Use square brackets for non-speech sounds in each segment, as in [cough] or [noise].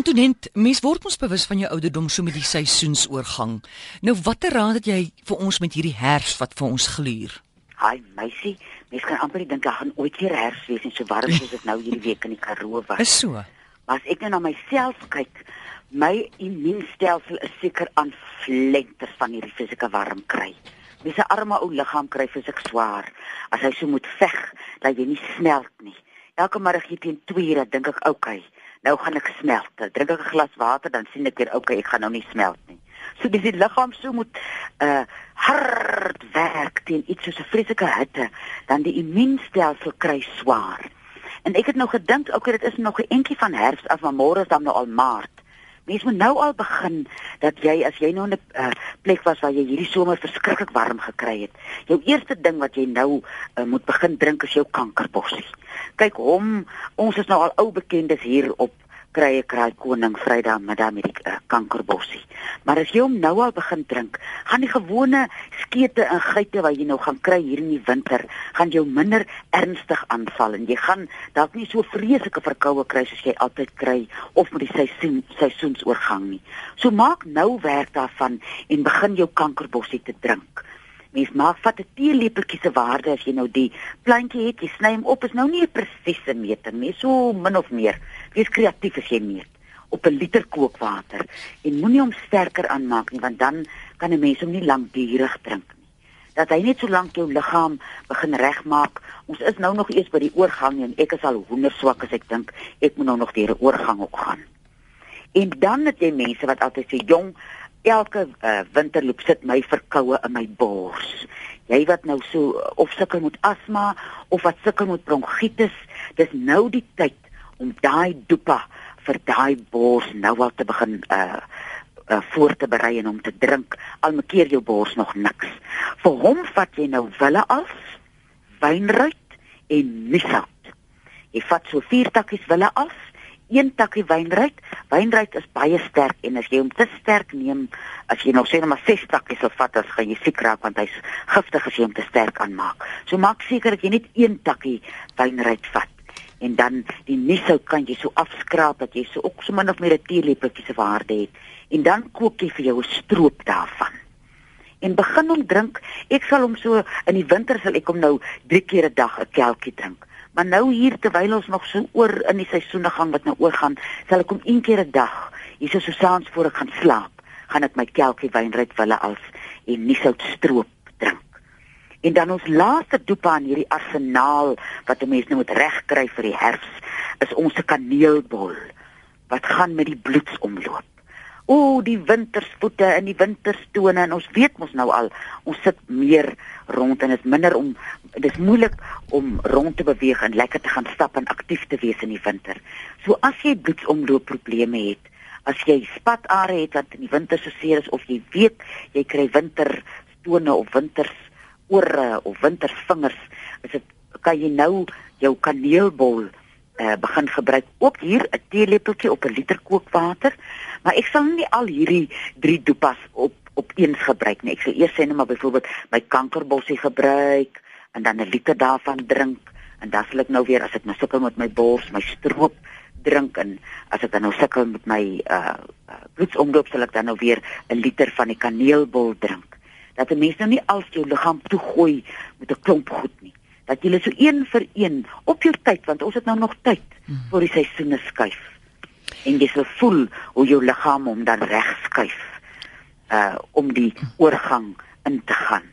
Antoinette, mens word ons bewus van jou ouderdom so met die seisoensoorgang. Nou watter raad het jy vir ons met hierdie herfs wat vir ons gluur? Haai meisie, mens kan amper dink hy gaan ooit weer herfs wees en so warm soos dit nou hierdie week in die Karoo was. Is so. Maar as ek nou na myself kyk, my immuunstelsel is seker aan flenters van hierdie fisieke warm kry. Mens se arme ou liggaam kry fisiek swaar as hy so moet veg dat jy nie smelt nie. Elke middag hier teen 2 ure dink ek, "Oké, okay, nou gaan ek smelt." Drink ek 'n glas water dan sien ek weer, "Oké, okay, ek gaan nou nie smelt nie." So dis die liggaam so moet uh hard werk teen iets soos 'n vreeslike hitte, dan die immuunstelsel kry swaar. En ek het nou gedink, okay, dit is nog 'n entjie van herfs af, maar môre is dan nou al maart. Mens moet nou al begin dat jy as jy nou in 'n uh, plek was waar jy hierdie somer verskriklik warm gekry het, jou eerste ding wat jy nou uh, moet begin drink is jou kankerbossie. Kyk hom, ons is nou al ou bekendes hier op krye kraai koning Vrydag middag met die uh, kankerbossie. Maar as jy hom nou al begin drink, gaan die gewone skete en geite wat jy nou gaan kry hier in die winter, gaan jou minder ernstig aanval en jy gaan dalk nie so vreeslike verkoue kry soos jy altyd kry of met die seisoen seisoensoorgang nie. So maak nou werk daarvan en begin jou kankerbossie te drink. Mens maak vat 'n teelepeltjie se waarde as jy nou die plantjie het, jy sny hom op, is nou nie 'n presiese meting nie, so min of meer. Wees kreatief as jy meet op 'n liter kookwater en moenie hom sterker aanmaak nie, want dan kan 'n mens hom nie lankdurig drink nie. Dat hy net so lank jou liggaam begin regmaak. Ons is nou nog eers by die oorgang en ek is al hoender swak as ek dink ek moet nou nog deur 'n oorgang ook gaan. En dan het jy mense wat altyd sê, "Jong, elke uh, winterloop sit my verkoue in my bors. Jy wat nou so of sukkel met asma of wat sukkel met bronkietis, dis nou die tyd om daai dopa vir daai bors nou al te begin uh uh voor te berei en om te drink. Al mekeer jou bors nog niks. Vir hom vat jy nou wille af, wynruit en misout. Jy vat so vier takkies wille af een takkie wynruit. Wynruit is baie sterk en as jy hom te sterk neem, as jy nou sê net maar 6 takkies sal vat, as gaan jy siek raak want hy's giftig as jy hom te sterk aanmaak. So maak seker dat jy net een takkie wynruit vat en dan die niesout kan jy so afskraap dat jy so ook so min of meer 'n teelepeltjie se waarde het en dan kook jy vir jou 'n stroop daarvan. En begin om drink. Ek sal hom so in die winter sal ek hom nou 3 keer 'n dag 'n kelkie drink. Maar nou hier terwyl ons nog so oor in die seisoene gaan wat nou oorgaan, sal ek hom een keer 'n dag, hier so saans voor ek gaan slaap, gaan ek my kelkie wynryk wille af en nie sout stroop. En dan ons laaste dopa aan hierdie arsenaal wat 'n mens nou moet regkry vir die herfs, is ons se kaneelbol wat gaan met die bloedsomloop. O, die wintersvoete en die winterstone en ons weet mos nou al, ons sit meer rond en dit is minder om dis moeilik om rond te beweeg en lekker te gaan stap en aktief te wees in die winter. So as jy bloedsomloop probleme het, as jy spatare het wat in die winter so seer is of jy weet jy kry winterstone of winters ore of wintervingers, is dit kan jy nou jou kaneelbol uh, begin gebruik. Ook hier 'n teelepeltjie op 'n liter kookwater, maar ek sal nie al hierdie drie dopas op op eens gebruik nie. Ek sal eers sê net maar byvoorbeeld my kankerbossie gebruik en dan 'n liter daarvan drink en dan sal ek nou weer as ek nou sukkel met my bors, my stroop drink en as ek dan nou sukkel met my uh, bloedsomloop sal ek dan nou weer 'n liter van die kaneelbol drink. Dat 'n mens nou nie al jou liggaam toegooi met 'n klomp goed nie. Dat jy so een vir een op jou tyd want ons het nou nog tyd hmm. voor die seisoene skuif. En jy sal voel hoe jou liggaam hom dan reg skuif uh om die oorgang in te gaan.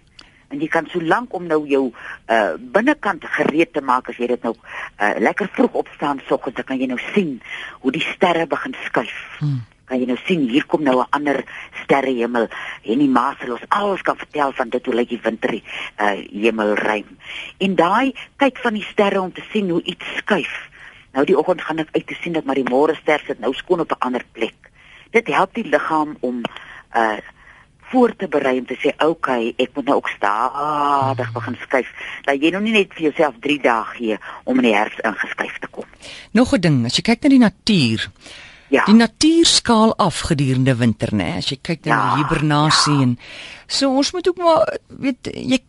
En jy kan so lank om nou jou uh binnekant gereed te maak as jy dit nou uh lekker vroeg opstaan soggens, dan kan jy nou sien hoe die sterre begin skuif. Hmm. Kan jy nou sien hier kom nou 'n ander sterrehemel en die maaselos alles kan vertel van dit hoe lyk die winter uh hemelruim. En daai kyk van die sterre om te sien hoe iets skuif. Nou die oggend gaan ek uit te sien dat maar die môre ster sit nou skoon op 'n ander plek. Dit help die liggaam om uh voor te berei om te sê okay, ek moet nou ook stadig begin skuif. Dat jy nou nie net vir jouself 3 dae gee om in die herfs ingeskuif te kom. Nog 'n ding, as jy kyk na die natuur. Ja. Die natuur skaal af gedurende winter, né? As jy kyk na ja, hibernasie ja. en so ons moet ook maar weet jy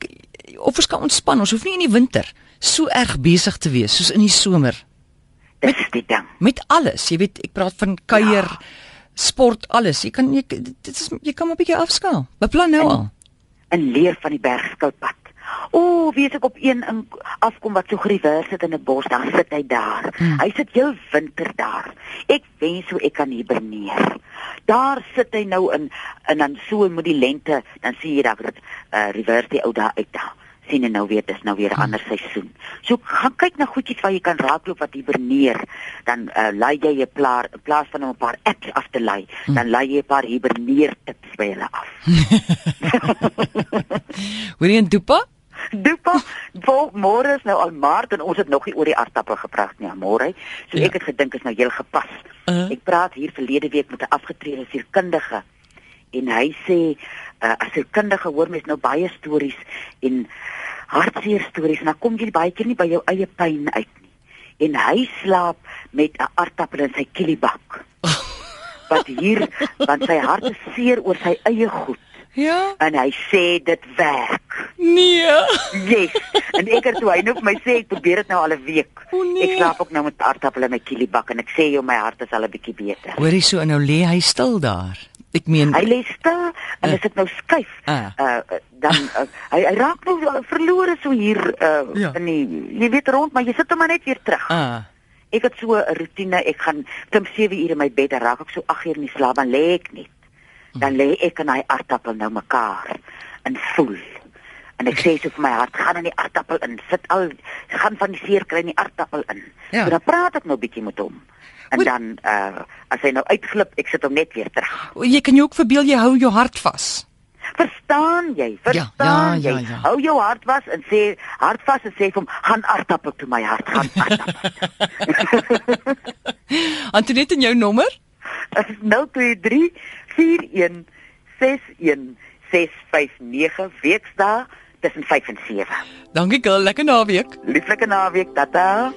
of ons kan ontspan. Ons hoef nie in die winter so erg besig te wees soos in die somer Dis die ding. Met alles, jy weet, ek praat van kuier, ja. sport, alles. Jy kan jy dit is jy kan 'n bietjie afskaal. Beplan nou en, al. En leer van die bergskilpad. O, wie ek op een in afkom wat so gerever sit in 'n bos, dan sit hy daar. Hmm. Hy sit heel winter daar. Ek wens so ek kan hiberneer. Daar sit hy nou in en dan so met die lente, dan sien jy dat uh, reverse die ou daar uit daar sien en nou weer dis nou weer 'n ander seisoen. So gaan kyk na goedjies wat jy kan raakloop wat hiberneer. Dan uh, laai jy 'n plaas in plaas van om 'n paar apps af te laai, hm. dan laai jy 'n paar hiberneer tips by hulle af. [laughs] Hoor jy 'n dopa? Dopa, vol môre is nou al maart en ons het nog nie oor die aardappel gepraat nie, môre. So ja. ek het gedink is nou heel gepas. Uh -huh. Ek praat hier verlede week met 'n afgetrede sielkundige en hy sê uh, as 'n kundige hoor mens nou baie stories en hartseer stories en dan kom jy baie keer nie by jou eie pyn uit nie. En hy slaap met 'n aardappel in sy kielibak. [laughs] Wat hier want sy hart is seer oor sy eie goed. Ja. En hy sê dit werk. Nee. Yes. En ek het toe hy nou vir my sê ek probeer dit nou al 'n week. O, nee. Ek slaap ook nou met aardappel in my kielibak en ek sê jou my hart is al 'n bietjie beter. Hoorie so nou lê hy stil daar. Ek meen hy lê stil en as dit nou skuif, uh, uh dan uh, hy hy raak nou verlore so hier uh ja. in die jy weet rond, maar jy sit hom net weer terug. Uh. Ek het so 'n rotine, ek gaan klim 7 ure in my bed en raak ek so 8 uur in die slaap dan lê ek net. Dan lê ek en hy aardappel nou mekaar en voel. En ek sê so vir my hart, gaan in die aardappel in, sit al gaan van die seer kry in die aardappel in. Ja. So dan praat ek nou bietjie met hom en dan uh as hy nou uitglip, ek sit hom net weer terug. O, jy kan jou ook verbeel jy hou jou hart vas. Verstaan jy? Verstaan ja, ja, ja, ja. jy? Hou jou hart vas en sê hart vas en sê vir hom gaan aardappel toe my hart gaan aardappel. [laughs] Antoinette en jou nommer? [laughs] Is 023 41 61 659 weksdae tussen 5 en 7. Dankie girl, lekker naweek. Lieflike naweek, tata.